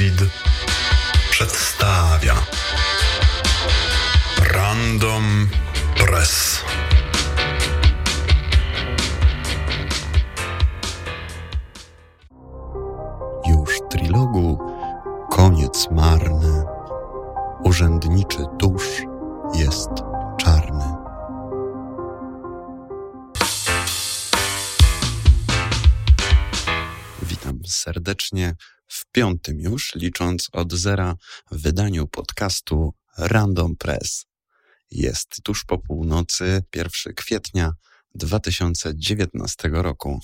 Seed przedstawia Random Press. Już trilogu koniec marny. Urzędniczy tusz jest czarny. Witam serdecznie piątym już, licząc od zera, wydaniu podcastu Random Press. Jest tuż po północy, 1 kwietnia 2019 roku.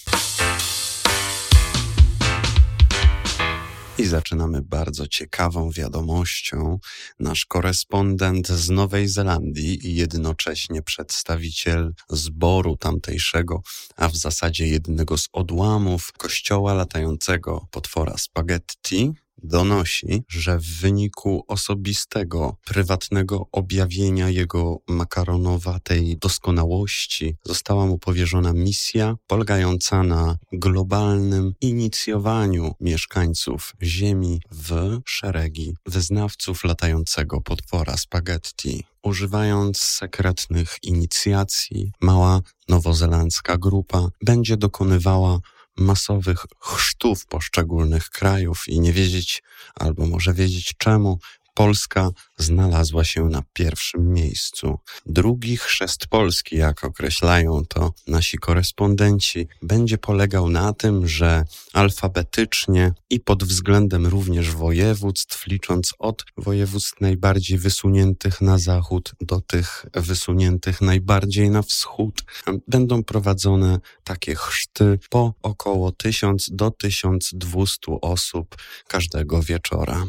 I zaczynamy bardzo ciekawą wiadomością. Nasz korespondent z Nowej Zelandii i jednocześnie przedstawiciel zboru tamtejszego, a w zasadzie jednego z odłamów kościoła latającego potwora spaghetti, donosi, że w wyniku osobistego, prywatnego objawienia jego makaronowatej doskonałości została mu powierzona misja polegająca na globalnym inicjowaniu mieszkańców Ziemi w szeregi wyznawców latającego potwora spaghetti. Używając sekretnych inicjacji, mała nowozelandzka grupa będzie dokonywała masowych chrztów poszczególnych krajów i nie wiedzieć, albo może wiedzieć czemu, Polska znalazła się na pierwszym miejscu. Drugi chrzest Polski, jak określają to nasi korespondenci, będzie polegał na tym, że alfabetycznie i pod względem również województw, licząc od województw najbardziej wysuniętych na zachód do tych wysuniętych najbardziej na wschód, będą prowadzone takie chrzty po około 1000 do 1200 osób każdego wieczora.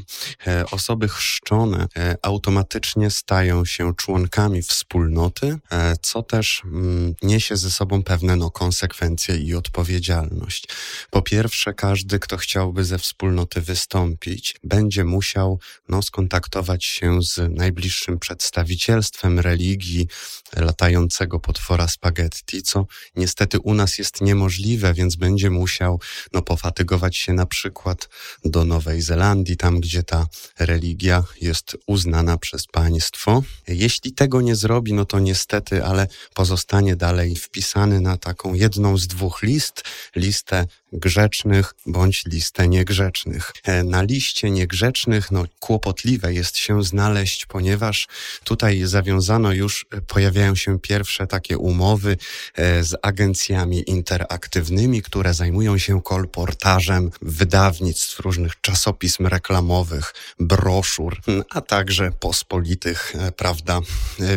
E, osoby chrzczone e, automatycznie stają się członkami wspólnoty, e, co też mm, niesie ze sobą pewne no, konsekwencje i odpowiedzialność. Po pierwsze, każdy, kto chciałby ze wspólnoty wystąpić, będzie musiał no, skontaktować się z najbliższym przedstawicielstwem religii latającego potwora spaghetti, co niestety u nas jest niemożliwe, więc będzie musiał no, pofatygować się na przykład do Nowej Zelandii, tam gdzie ta religia jest uznana przez państwo. Jeśli tego nie zrobi, no to niestety, ale pozostanie dalej wpisany na taką jedną z dwóch list, listę grzecznych bądź listę niegrzecznych. E, na liście niegrzecznych no, kłopotliwe jest się znaleźć, ponieważ tutaj zawiązano już, e, pojawiają się pierwsze takie umowy e, z agencjami interaktywnymi, które zajmują się kolportażem wydawnictw, różnych czasopism reklamowych, broszur, a także pospolitych, prawda,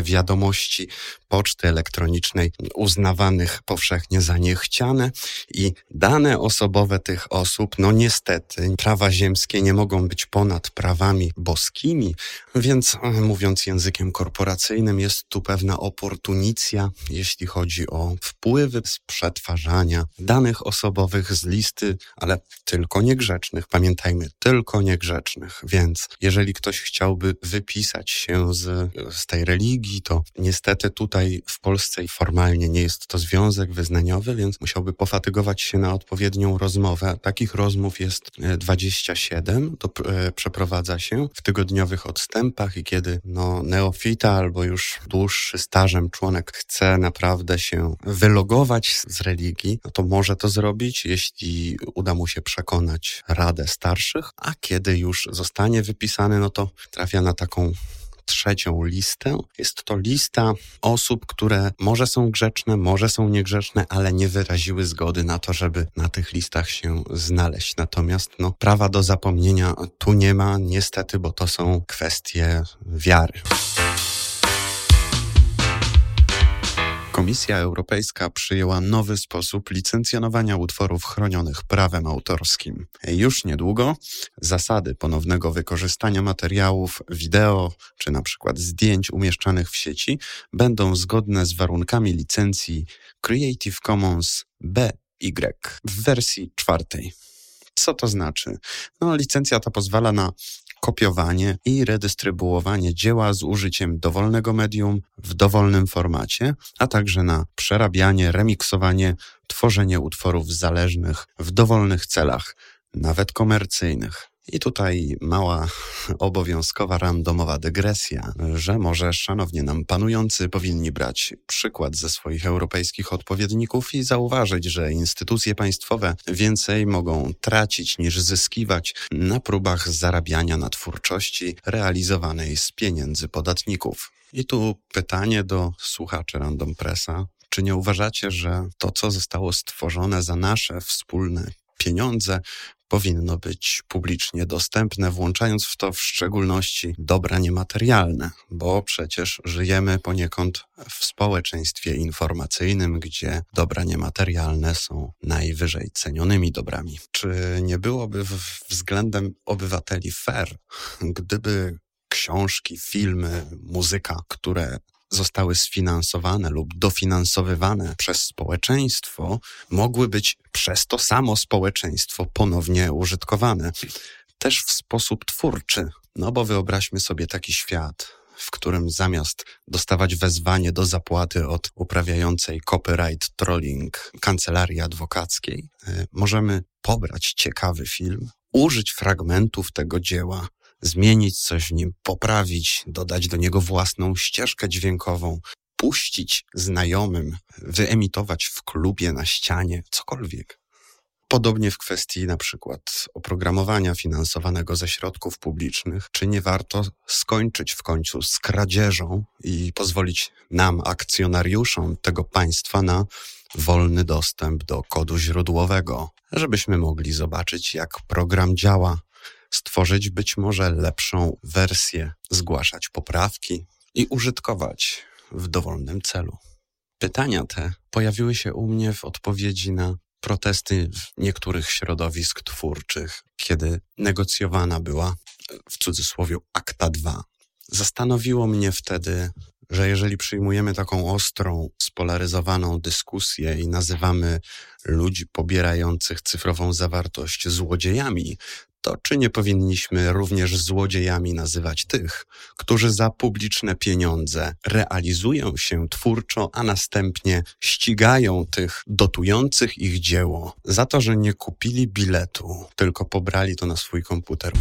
wiadomości poczty elektronicznej uznawanych powszechnie za niechciane. I dane osobowe tych osób, no niestety, prawa ziemskie nie mogą być ponad prawami boskimi, więc e, mówiąc językiem korporacyjnym, jest tu pewna oportunicja, jeśli chodzi o wpływy z przetwarzania danych osobowych z listy, ale tylko niegrzecznych. Pamiętajmy, tylko niegrzecznych. Więc jeżeli ktoś chciałby wypisać się z, z tej religii, to niestety tutaj w Polsce formalnie nie jest to związek wyznaniowy, więc musiałby pofatygować się na odpowiednią rozmowę. Takich rozmów jest 27, to e, przeprowadza się w tygodniowych odstępach i kiedy no, neofita albo już dłuższy stażem członek chce naprawdę się wylogować z religii, no to może to zrobić, jeśli uda mu się przekonać Radę Starszych, a kiedy już zostanie wypisany, no to trafia na taką trzecią listę. Jest to lista osób, które może są grzeczne, może są niegrzeczne, ale nie wyraziły zgody na to, żeby na tych listach się znaleźć. Natomiast no, prawa do zapomnienia tu nie ma, niestety, bo to są kwestie wiary. Komisja Europejska przyjęła nowy sposób licencjonowania utworów chronionych prawem autorskim. Już niedługo zasady ponownego wykorzystania materiałów wideo czy na przykład zdjęć umieszczanych w sieci będą zgodne z warunkami licencji Creative Commons BY w wersji czwartej. Co to znaczy? No, licencja ta pozwala na kopiowanie i redystrybuowanie dzieła z użyciem dowolnego medium w dowolnym formacie, a także na przerabianie, remiksowanie, tworzenie utworów zależnych w dowolnych celach, nawet komercyjnych. I tutaj mała obowiązkowa randomowa dygresja, że może szanownie nam panujący powinni brać przykład ze swoich europejskich odpowiedników i zauważyć, że instytucje państwowe więcej mogą tracić niż zyskiwać na próbach zarabiania na twórczości realizowanej z pieniędzy podatników. I tu pytanie do słuchaczy Random Pressa. Czy nie uważacie, że to, co zostało stworzone za nasze wspólne pieniądze, powinno być publicznie dostępne, włączając w to w szczególności dobra niematerialne, bo przecież żyjemy poniekąd w społeczeństwie informacyjnym, gdzie dobra niematerialne są najwyżej cenionymi dobrami. Czy nie byłoby względem obywateli fair, gdyby książki, filmy, muzyka, które zostały sfinansowane lub dofinansowywane przez społeczeństwo, mogły być przez to samo społeczeństwo ponownie użytkowane. Też w sposób twórczy. No bo wyobraźmy sobie taki świat, w którym zamiast dostawać wezwanie do zapłaty od uprawiającej copyright trolling kancelarii adwokackiej, y, możemy pobrać ciekawy film, użyć fragmentów tego dzieła, zmienić coś w nim, poprawić, dodać do niego własną ścieżkę dźwiękową, puścić znajomym, wyemitować w klubie na ścianie, cokolwiek. Podobnie w kwestii na przykład oprogramowania finansowanego ze środków publicznych, czy nie warto skończyć w końcu z kradzieżą i pozwolić nam, akcjonariuszom tego państwa, na wolny dostęp do kodu źródłowego, żebyśmy mogli zobaczyć, jak program działa, stworzyć być może lepszą wersję, zgłaszać poprawki i użytkować w dowolnym celu. Pytania te pojawiły się u mnie w odpowiedzi na protesty niektórych środowisk twórczych, kiedy negocjowana była w cudzysłowie Akta 2. Zastanowiło mnie wtedy, że jeżeli przyjmujemy taką ostrą, spolaryzowaną dyskusję i nazywamy ludzi pobierających cyfrową zawartość złodziejami, to czy nie powinniśmy również złodziejami nazywać tych, którzy za publiczne pieniądze realizują się twórczo, a następnie ścigają tych dotujących ich dzieło za to, że nie kupili biletu, tylko pobrali to na swój komputer?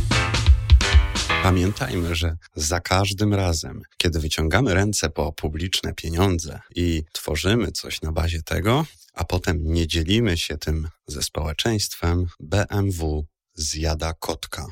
Pamiętajmy, że za każdym razem, kiedy wyciągamy ręce po publiczne pieniądze i tworzymy coś na bazie tego, a potem nie dzielimy się tym ze społeczeństwem, BMW zjada kotka.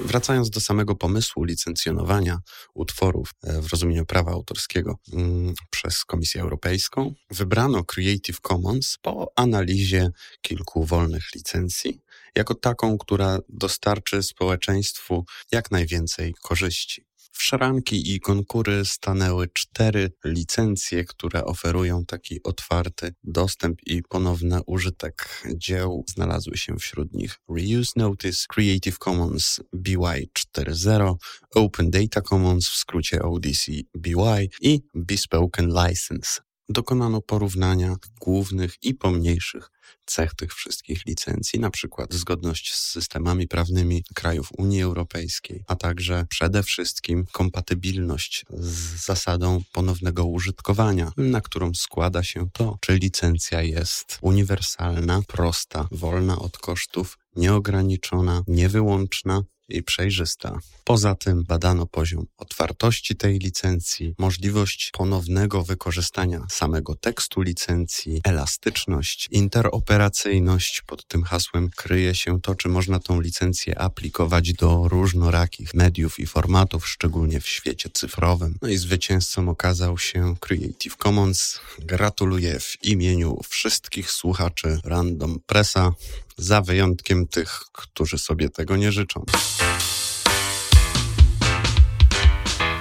Wracając do samego pomysłu licencjonowania utworów e, w rozumieniu prawa autorskiego mm, przez Komisję Europejską, wybrano Creative Commons po analizie kilku wolnych licencji jako taką, która dostarczy społeczeństwu jak najwięcej korzyści. W szranki i konkury stanęły cztery licencje, które oferują taki otwarty dostęp i ponowny użytek dzieł. Znalazły się wśród nich Reuse Notice, Creative Commons BY 4.0, Open Data Commons w skrócie ODC BY i Bespoken License. Dokonano porównania głównych i pomniejszych cech tych wszystkich licencji, na przykład zgodność z systemami prawnymi krajów Unii Europejskiej, a także przede wszystkim kompatybilność z zasadą ponownego użytkowania, na którą składa się to, czy licencja jest uniwersalna, prosta, wolna od kosztów, nieograniczona, niewyłączna i przejrzysta. Poza tym badano poziom otwartości tej licencji, możliwość ponownego wykorzystania samego tekstu licencji, elastyczność, interoperacyjność. Pod tym hasłem kryje się to, czy można tą licencję aplikować do różnorakich mediów i formatów, szczególnie w świecie cyfrowym. No i zwycięzcą okazał się Creative Commons. Gratuluję w imieniu wszystkich słuchaczy Random Pressa za wyjątkiem tych, którzy sobie tego nie życzą.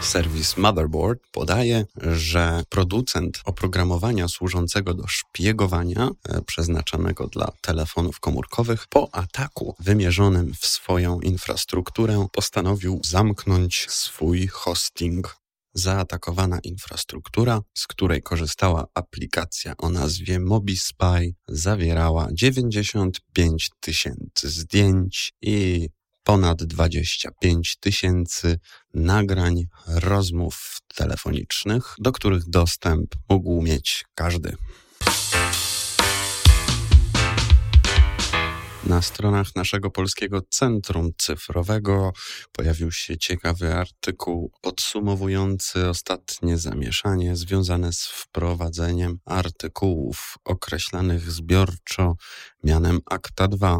Serwis Motherboard podaje, że producent oprogramowania służącego do szpiegowania, e, przeznaczonego dla telefonów komórkowych, po ataku wymierzonym w swoją infrastrukturę postanowił zamknąć swój hosting zaatakowana infrastruktura, z której korzystała aplikacja o nazwie MobiSpy, zawierała 95 tysięcy zdjęć i ponad 25 tysięcy nagrań rozmów telefonicznych, do których dostęp mógł mieć każdy. Na stronach naszego polskiego Centrum Cyfrowego pojawił się ciekawy artykuł podsumowujący ostatnie zamieszanie związane z wprowadzeniem artykułów określanych zbiorczo mianem Akta 2.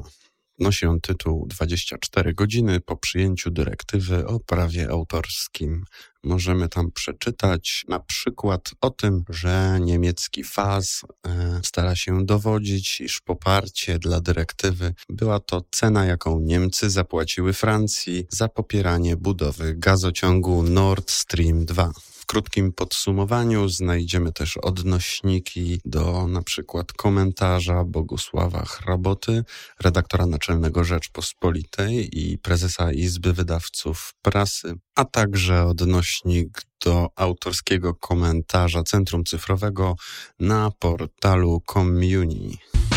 Nosi on tytuł 24 godziny po przyjęciu dyrektywy o prawie autorskim. Możemy tam przeczytać na przykład o tym, że niemiecki FAS e, stara się dowodzić, iż poparcie dla dyrektywy była to cena, jaką Niemcy zapłaciły Francji za popieranie budowy gazociągu Nord Stream 2 krótkim podsumowaniu znajdziemy też odnośniki do na przykład komentarza Bogusława Hraboty, redaktora naczelnego Rzeczpospolitej i prezesa Izby Wydawców Prasy, a także odnośnik do autorskiego komentarza Centrum Cyfrowego na portalu Community.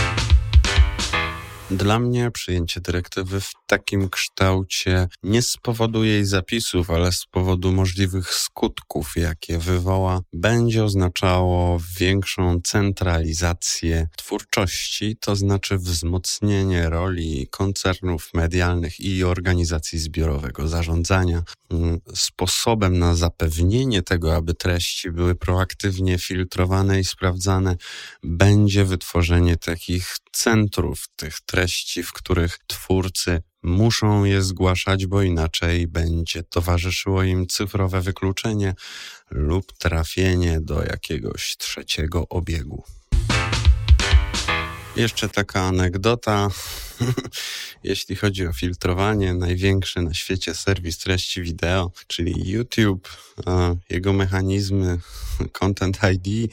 Dla mnie przyjęcie dyrektywy w takim kształcie nie z powodu jej zapisów, ale z powodu możliwych skutków, jakie wywoła, będzie oznaczało większą centralizację twórczości, to znaczy wzmocnienie roli koncernów medialnych i organizacji zbiorowego zarządzania. Mm, sposobem na zapewnienie tego, aby treści były proaktywnie filtrowane i sprawdzane, będzie wytworzenie takich centrów tych treści, w których twórcy muszą je zgłaszać, bo inaczej będzie towarzyszyło im cyfrowe wykluczenie lub trafienie do jakiegoś trzeciego obiegu. Jeszcze taka anegdota. Jeśli chodzi o filtrowanie, największy na świecie serwis treści wideo, czyli YouTube, jego mechanizmy Content ID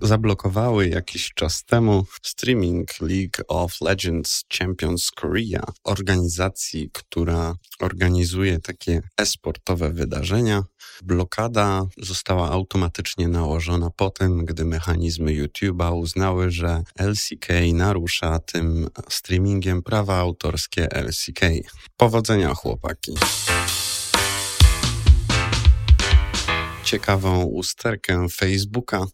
zablokowały jakiś czas temu streaming League of Legends Champions Korea, organizacji, która organizuje takie esportowe wydarzenia. Blokada została automatycznie nałożona po tym, gdy mechanizmy YouTube'a uznały, że LCK narusza tym streamingiem prawa autorskie LCK. Powodzenia chłopaki. ciekawą usterkę Facebooka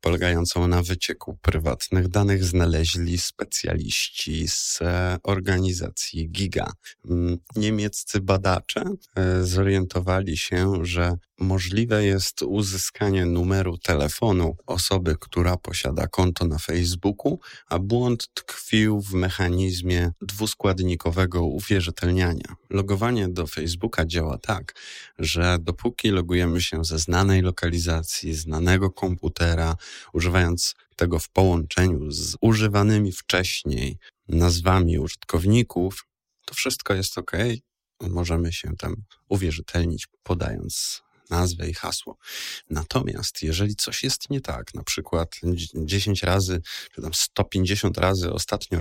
polegającą na wycieku prywatnych danych znaleźli specjaliści z organizacji Giga. Mm, niemieccy badacze e, zorientowali się, że możliwe jest uzyskanie numeru telefonu osoby, która posiada konto na Facebooku, a błąd tkwił w mechanizmie dwuskładnikowego uwierzytelniania. Logowanie do Facebooka działa tak, że dopóki logujemy się ze znanej lokalizacji, znanego komputera, używając tego w połączeniu z używanymi wcześniej nazwami użytkowników, to wszystko jest ok. Możemy się tam uwierzytelnić, podając nazwę i hasło. Natomiast jeżeli coś jest nie tak, na przykład 10 razy, czy tam 150 razy ostatnio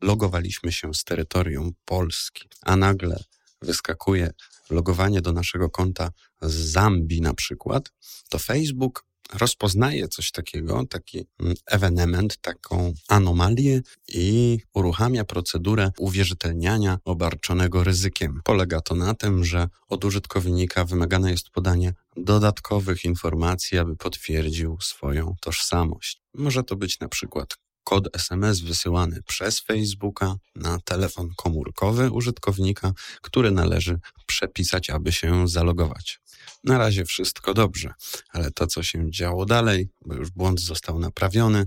logowaliśmy się z terytorium Polski, a nagle wyskakuje logowanie do naszego konta z Zambii na przykład, to Facebook rozpoznaje coś takiego, taki mm, ewenement, taką anomalię i uruchamia procedurę uwierzytelniania obarczonego ryzykiem. Polega to na tym, że od użytkownika wymagane jest podanie dodatkowych informacji, aby potwierdził swoją tożsamość. Może to być na przykład kod SMS wysyłany przez Facebooka na telefon komórkowy użytkownika, który należy przepisać, aby się zalogować. Na razie wszystko dobrze, ale to, co się działo dalej, bo już błąd został naprawiony,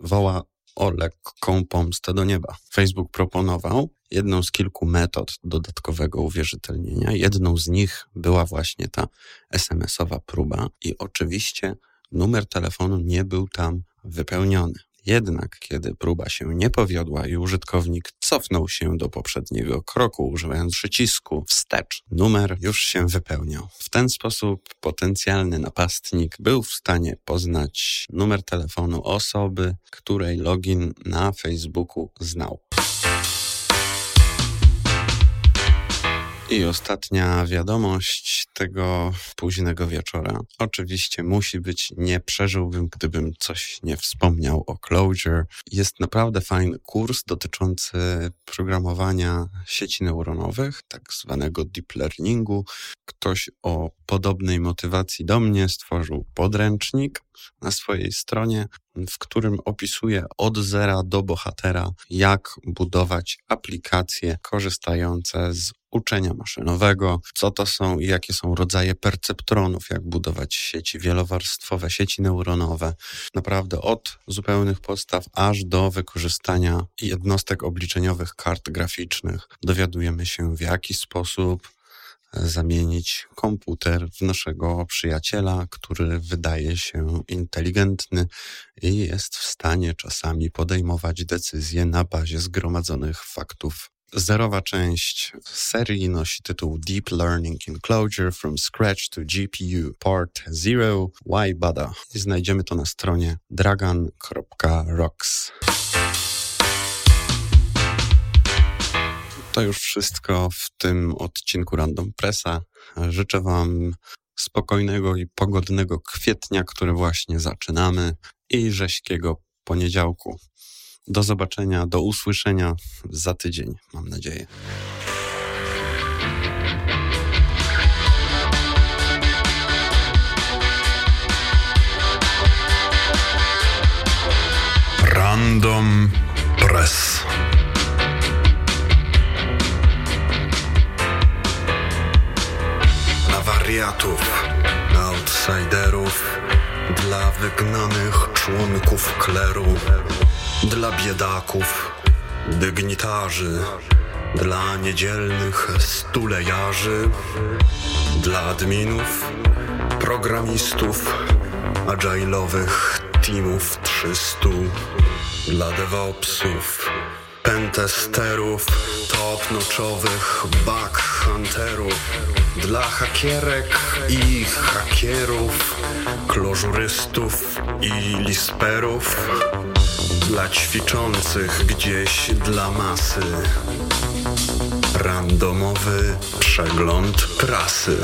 woła o lekką pomstę do nieba. Facebook proponował jedną z kilku metod dodatkowego uwierzytelnienia. Jedną z nich była właśnie ta SMS-owa próba i oczywiście numer telefonu nie był tam wypełniony. Jednak kiedy próba się nie powiodła i użytkownik cofnął się do poprzedniego kroku, używając przycisku wstecz, numer już się wypełniał. W ten sposób potencjalny napastnik był w stanie poznać numer telefonu osoby, której login na Facebooku znał. I ostatnia wiadomość tego późnego wieczora. Oczywiście musi być, nie przeżyłbym, gdybym coś nie wspomniał o Clojure. Jest naprawdę fajny kurs dotyczący programowania sieci neuronowych, tak zwanego deep learningu. Ktoś o podobnej motywacji do mnie stworzył podręcznik na swojej stronie, w którym opisuje od zera do bohatera, jak budować aplikacje korzystające z uczenia maszynowego, co to są i jakie są rodzaje perceptronów, jak budować sieci wielowarstwowe, sieci neuronowe. Naprawdę od zupełnych podstaw aż do wykorzystania jednostek obliczeniowych kart graficznych dowiadujemy się, w jaki sposób zamienić komputer w naszego przyjaciela, który wydaje się inteligentny i jest w stanie czasami podejmować decyzje na bazie zgromadzonych faktów. Zerowa część serii nosi tytuł Deep Learning Enclosure from Scratch to GPU Part Zero Why Bada i znajdziemy to na stronie dragon.rocks. To już wszystko w tym odcinku Random Pressa. Życzę Wam spokojnego i pogodnego kwietnia, który właśnie zaczynamy i rześkiego poniedziałku. Do zobaczenia, do usłyszenia za tydzień, mam nadzieję. Random Press. Dla wariatów, dla outsiderów, dla wygnanych członków kleru, dla biedaków, dygnitarzy, dla niedzielnych stulejarzy, dla adminów, programistów, agile'owych teamów 300, dla DevOpsów, pentesterów, top-notchowych bug-hunterów, dla hakierek i hakierów, klożurystów i lisperów, dla ćwiczących gdzieś dla masy. Randomowy przegląd prasy.